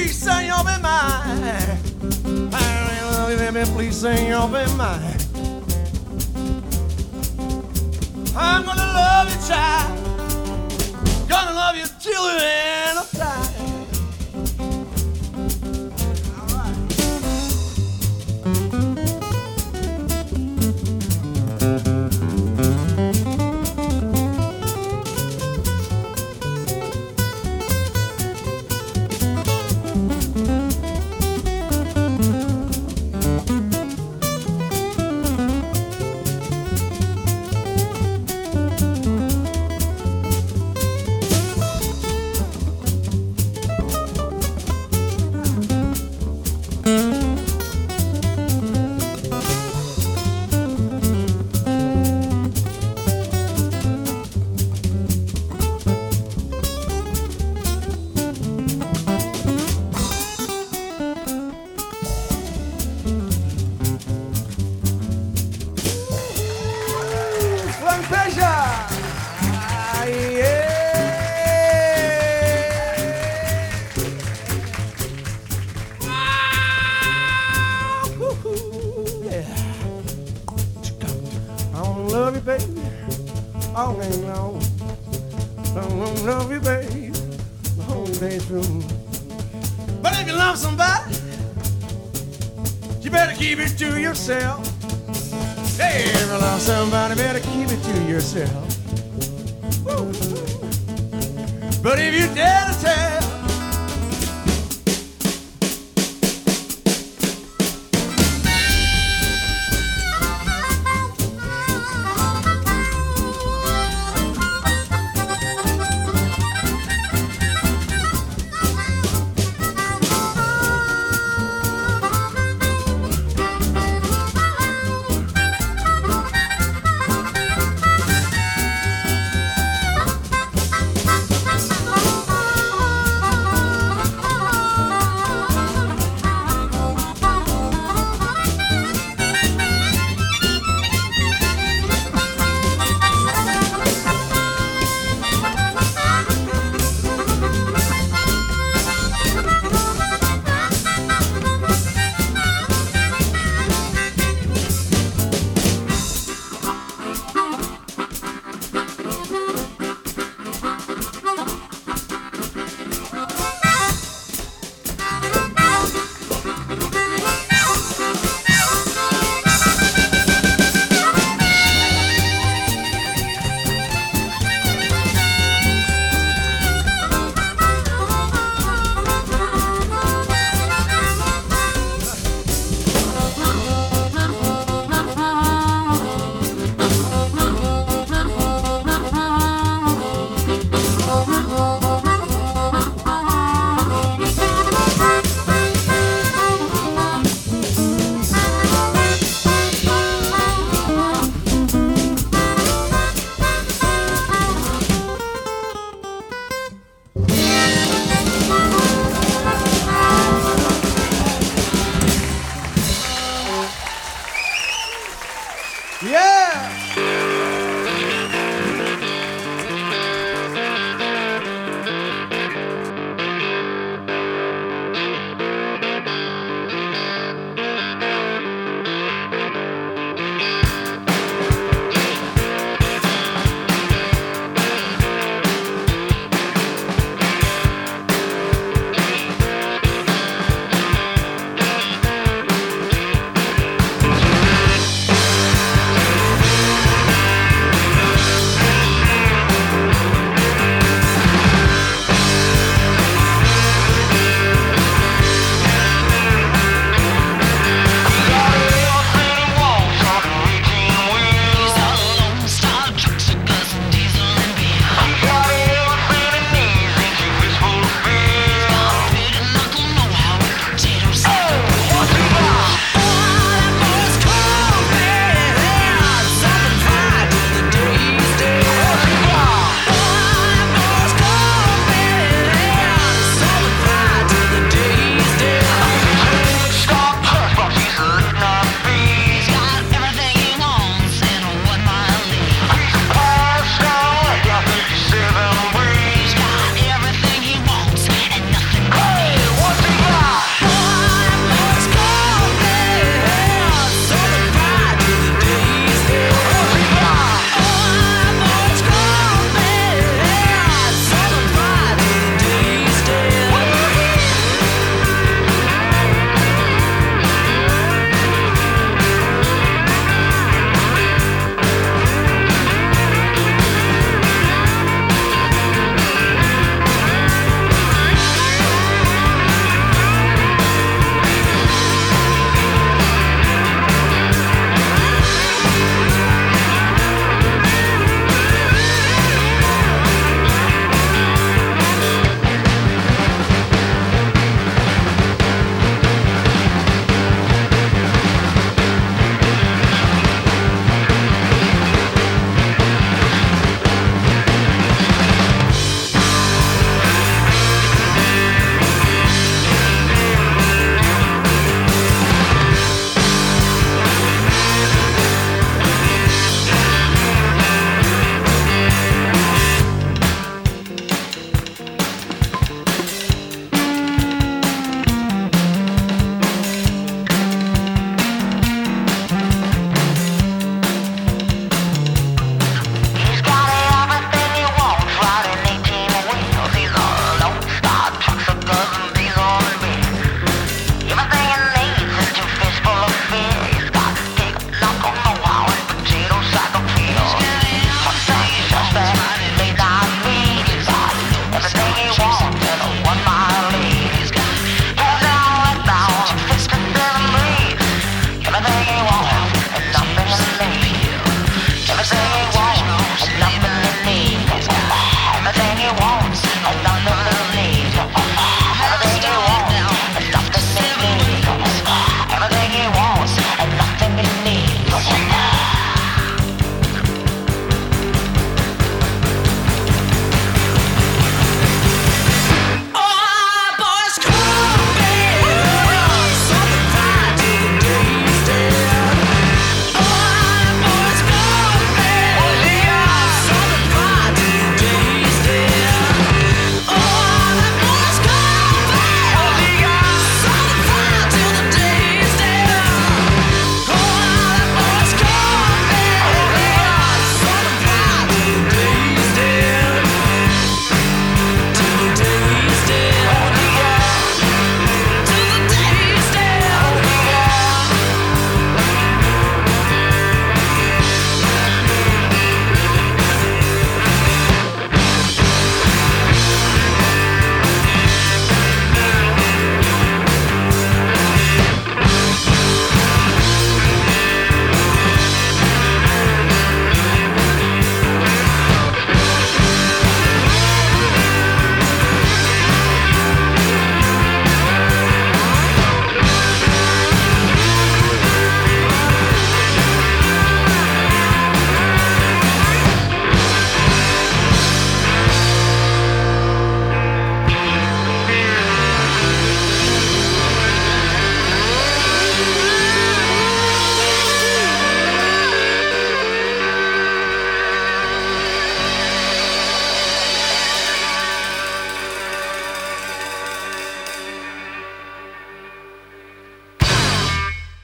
please say you'll be mine. I love you, baby, please say you'll be mine. I'm gonna love you, child. Gonna love you till the end.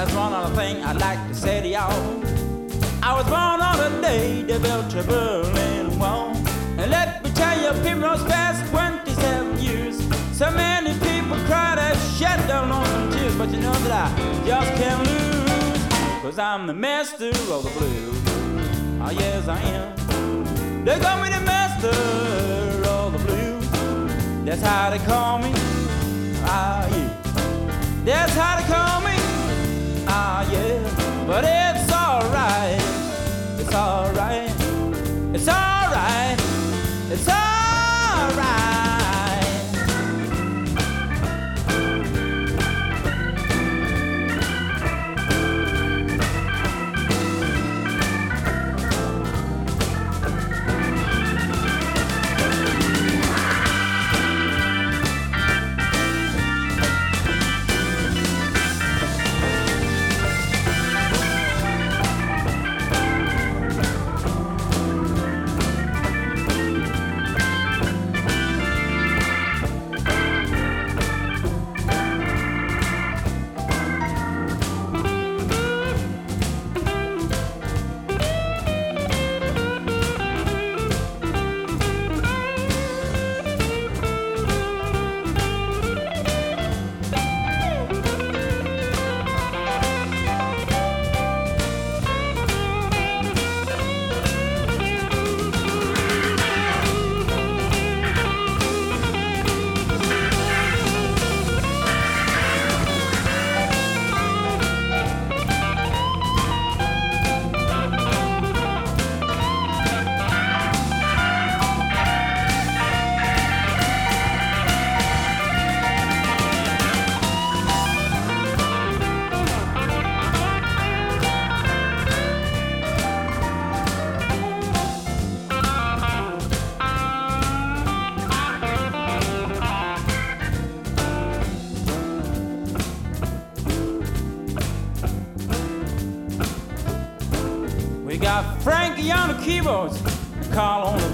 That's one other thing I'd like to say to y'all. I was born on the day they built a Berlin Wall. And let me tell you, people, past 27 years, so many people cried and shed their lonesome tears. But you know that I just can't lose, cause I'm the master of the blues. Oh, yes, I am. They call me the master of the blues. That's how they call me. Ah, yeah. That's how they call me. Ah, yeah. But it's alright. It's alright. It's alright. It's alright.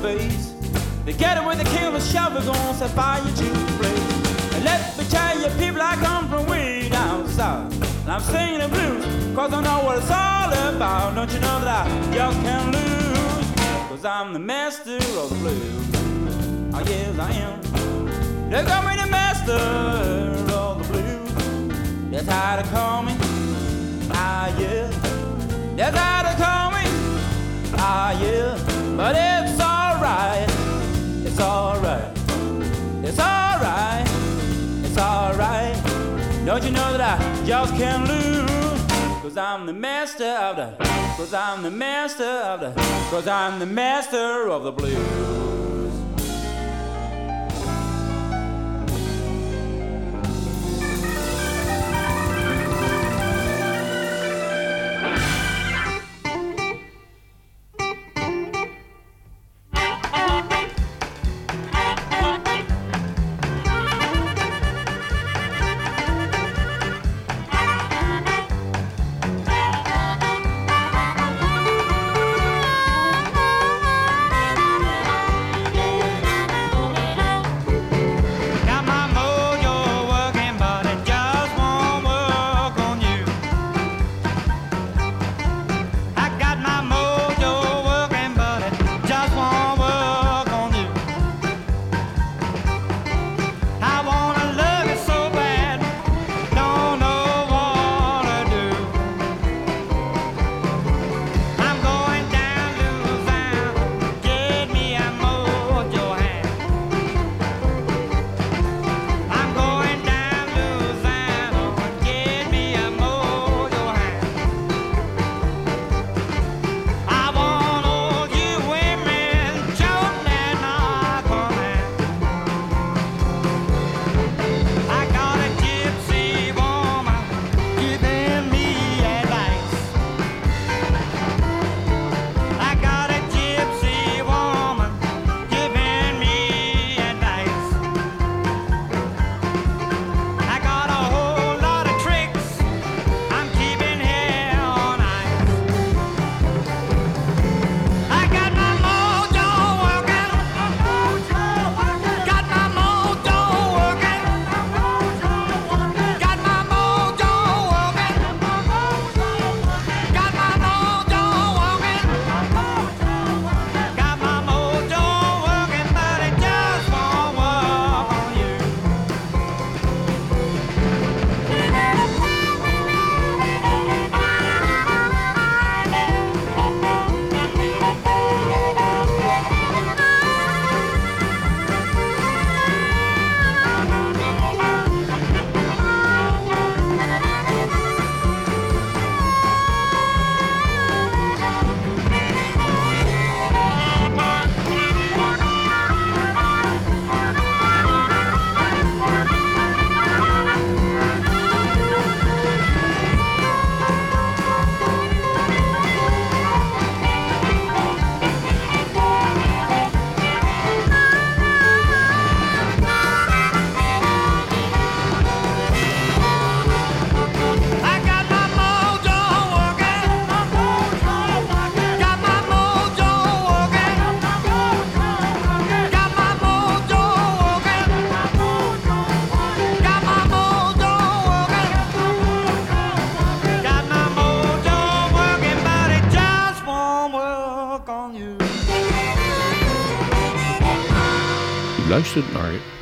Carl on the bass. Together with the killer shovel gonna set fire to the place. And let me tell you, people, I come from way down south. And I'm singing the blues, cause I know what it's all about. Don't you know that I just can't lose? Cause I'm the master of the blues. Oh, yes, I am. They call me the master of the blues. That's how they call me. Ah, yeah. That's how they call me. Ah, yeah. But it's alright. It's alright. It's alright. It's alright. Don't you know that I just can't lose? Cause I'm the master of the. Cause I'm the master of the. Cause I'm the master of the blues.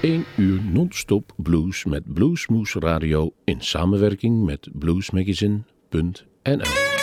1 uur non-stop blues met Bluesmoes Radio in samenwerking met bluesmagazine.nl.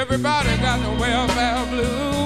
Everybody got the welfare blues.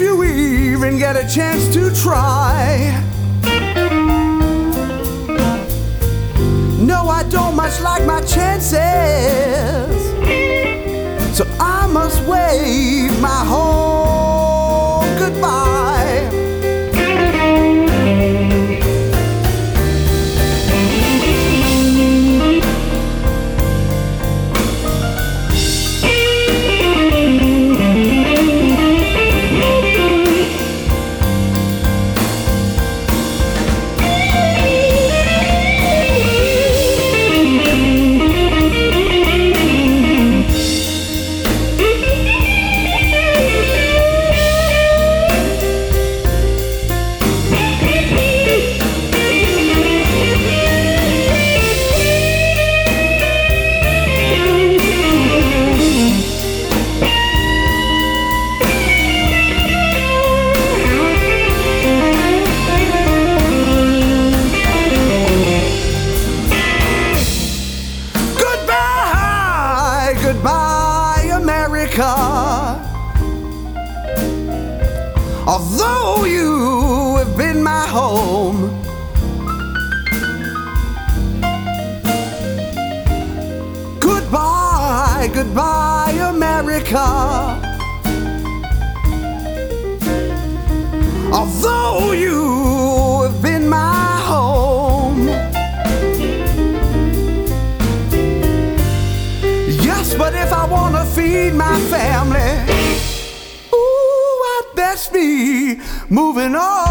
if you even get a chance to try. No, I don't much like my chances, so I must wave my home. car. Although you have been my home, yes, but if I want to feed my family, ooh, I'd best be moving on.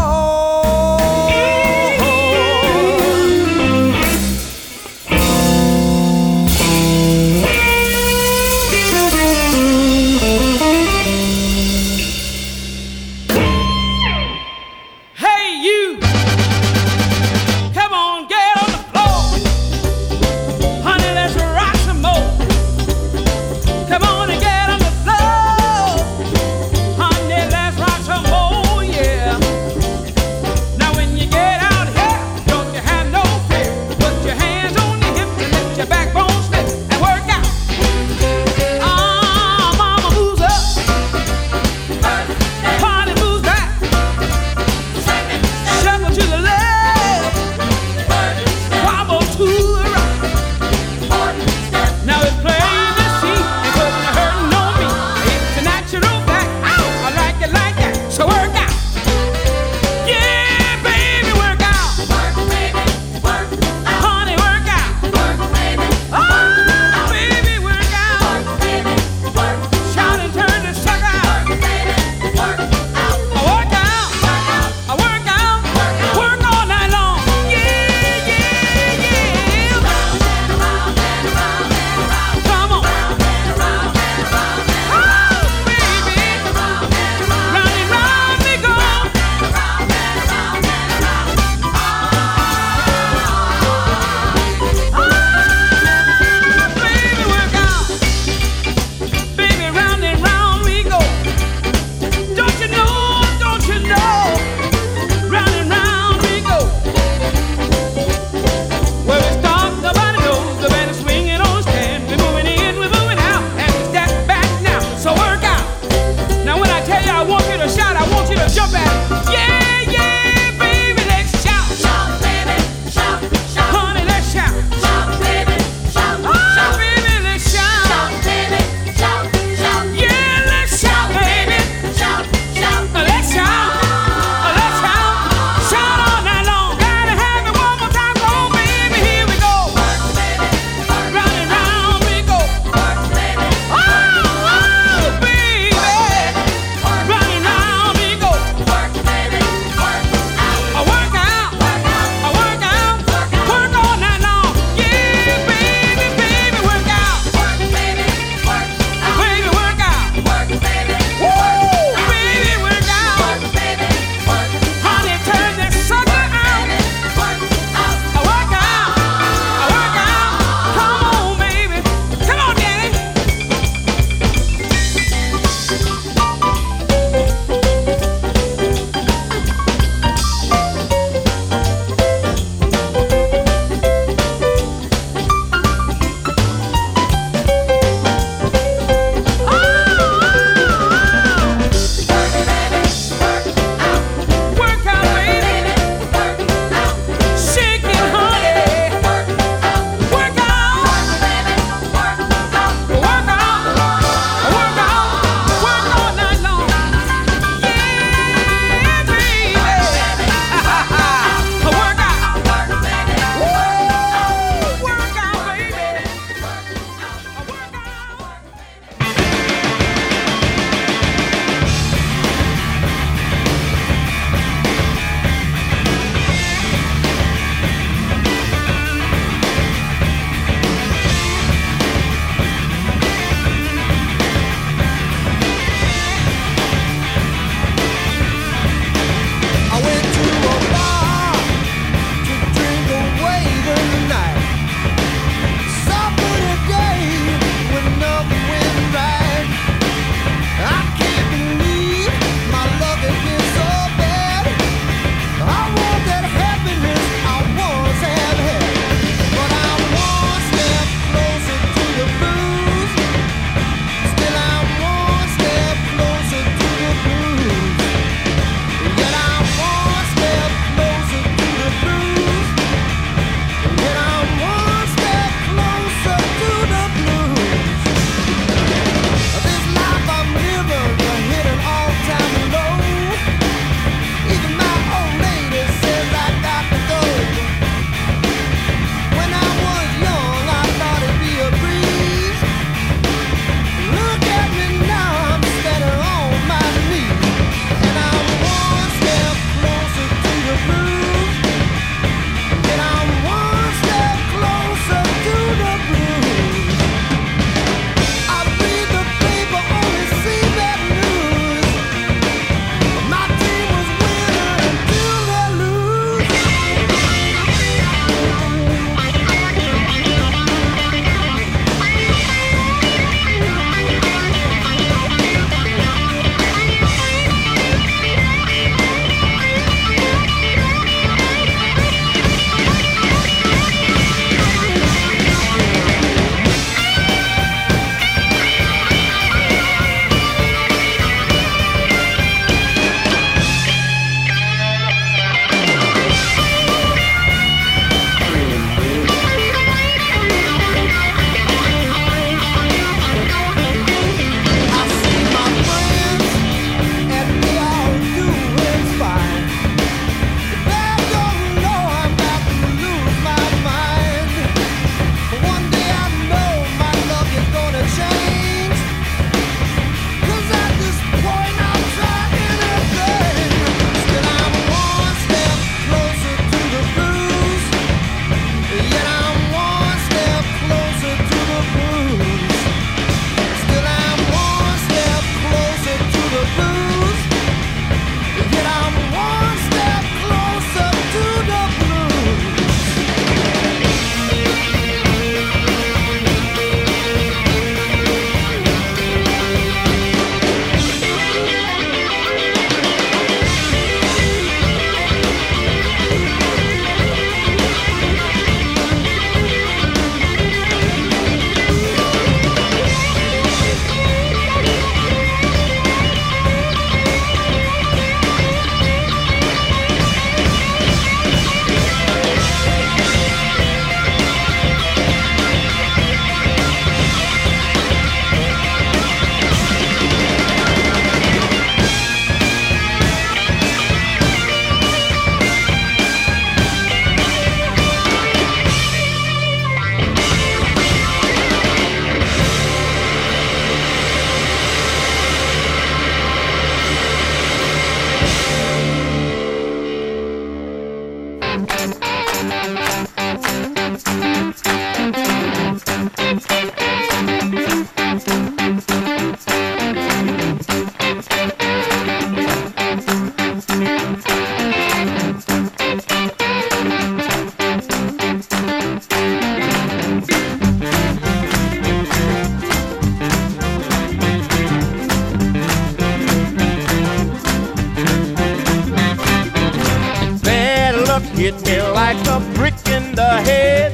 Hit me like a brick in the head.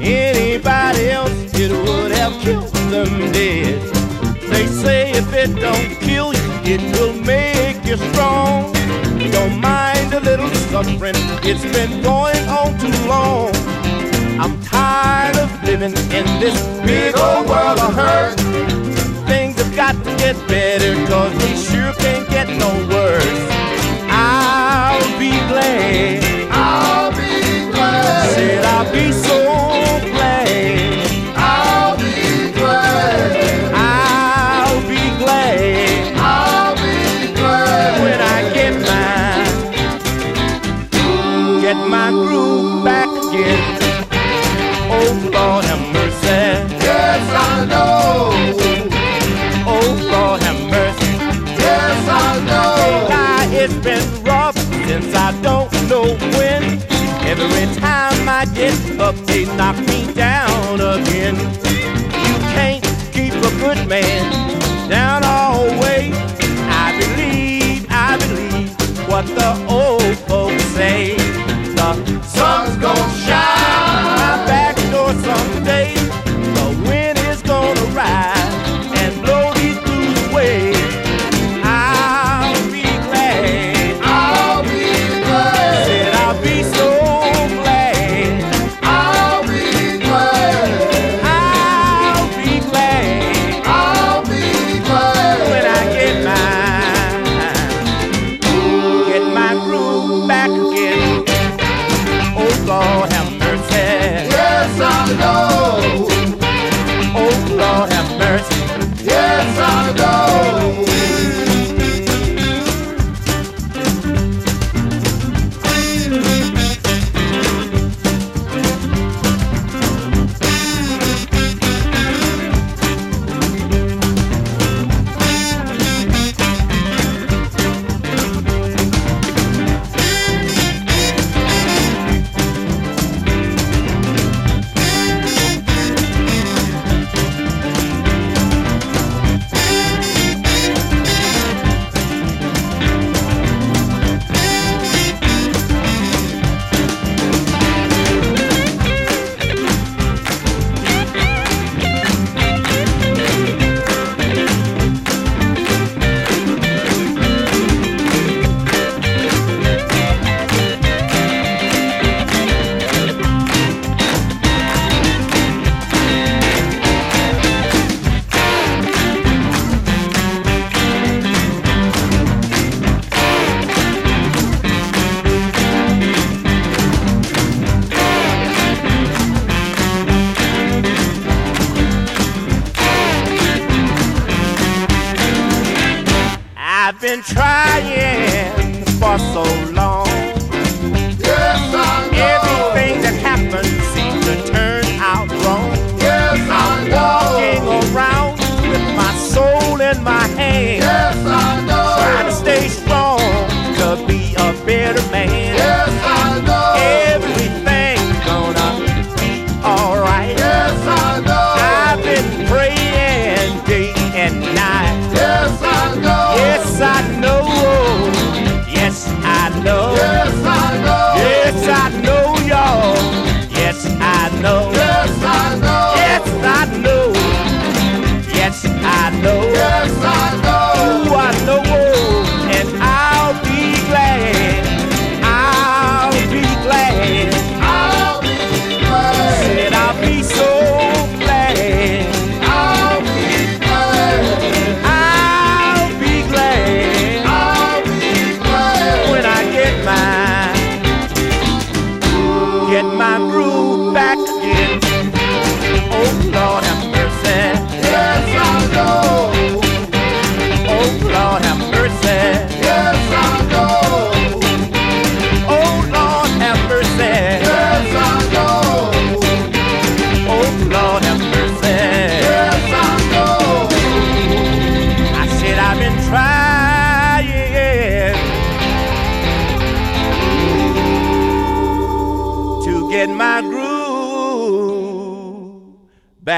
Anybody else, it would have killed them dead. They say if it don't kill you, it will make you strong. Don't mind a little suffering, it's been going on too long. I'm tired of living in this big old world of hurt. Things have got to get better, cause we sure can't get no worse. I'll be glad. I'll be so glad. I'll be glad. I'll be glad. I'll be glad. When I get my get my groove back again. Oh Lord have mercy. Yes, I know. Oh Lord have mercy. Yes, I know. It's been rough since I don't know when. Every time I get up, they knock me down again. You can't keep a good man down always. I believe, I believe what the old folks say. The sun's gonna shine Yes,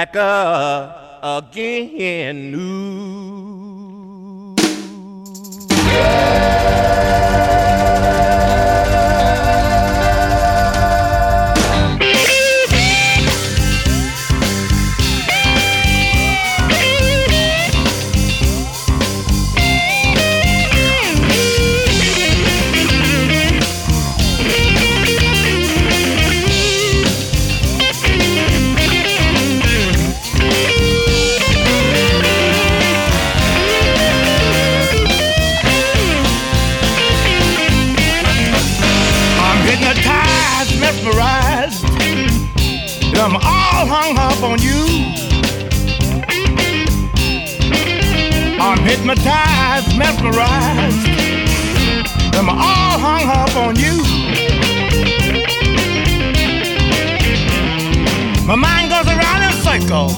back up hypnotized, mesmerized. I'm all hung up on you. My mind goes around in circles.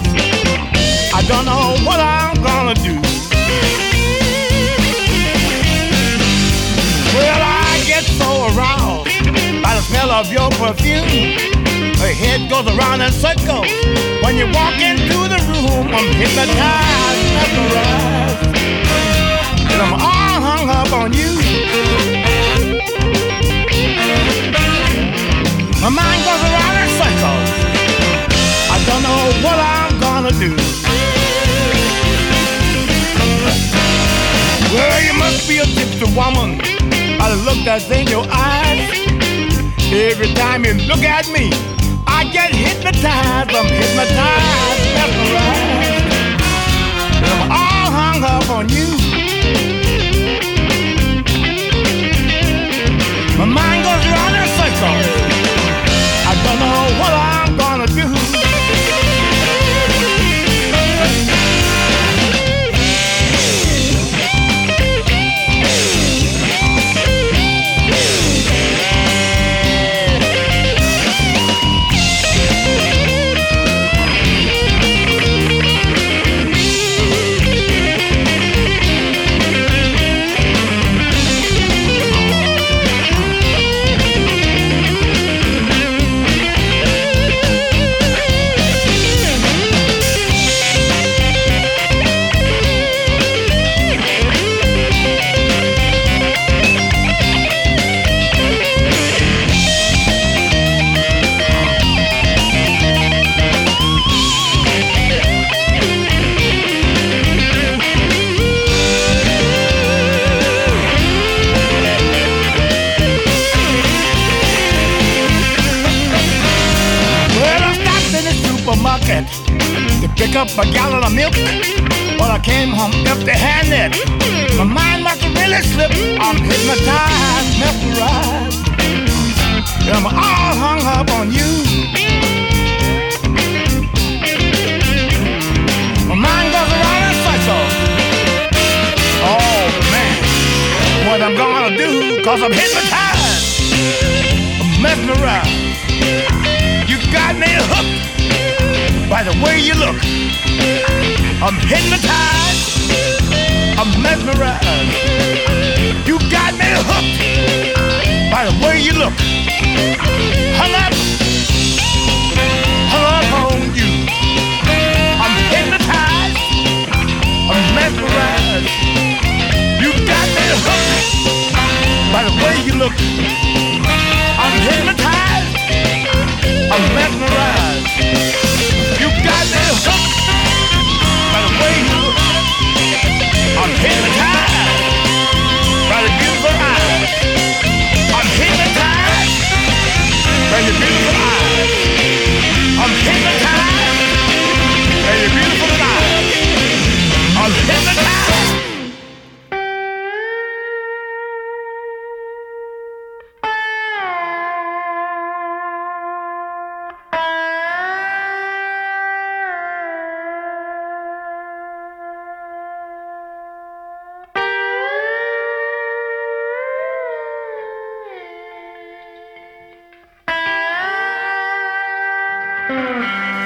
I don't know what I'm gonna do. Well, I get so aroused by the smell of your perfume. My head goes around in circles. When you walk into the room, I'm hypnotized, mesmerized. And I'm all hung up on you. My mind goes around in circles. I don't know what I'm gonna do. Well, you must be a gypsy woman the look that's in your eyes. Every time you look at me, I get hypnotized, I'm hypnotized, I'm all hung on you. My mind goes around in circles. I don't know what I'm up a gallon of milk. But I came home empty-handed. My mind must really slipped. I'm hypnotized, mesmerized. And I'm all hung up on you. My mind goes around in circles. Oh man, what I'm gonna do? Cause I'm hypnotized, mesmerized. You got me hooked by the way you look. I'm hypnotized, I'm mesmerized. You got me hooked by the way you look. Hung up, hung up on you. I'm hypnotized, I'm mesmerized. You got me hooked by the way you look. I'm hypnotized, I'm mesmerized by the way you. I'm hypnotized by the beautiful eyes. I'm hypnotized by beautiful eyes. I'm hypnotized by beautiful eyes. I'm hypnotized. Música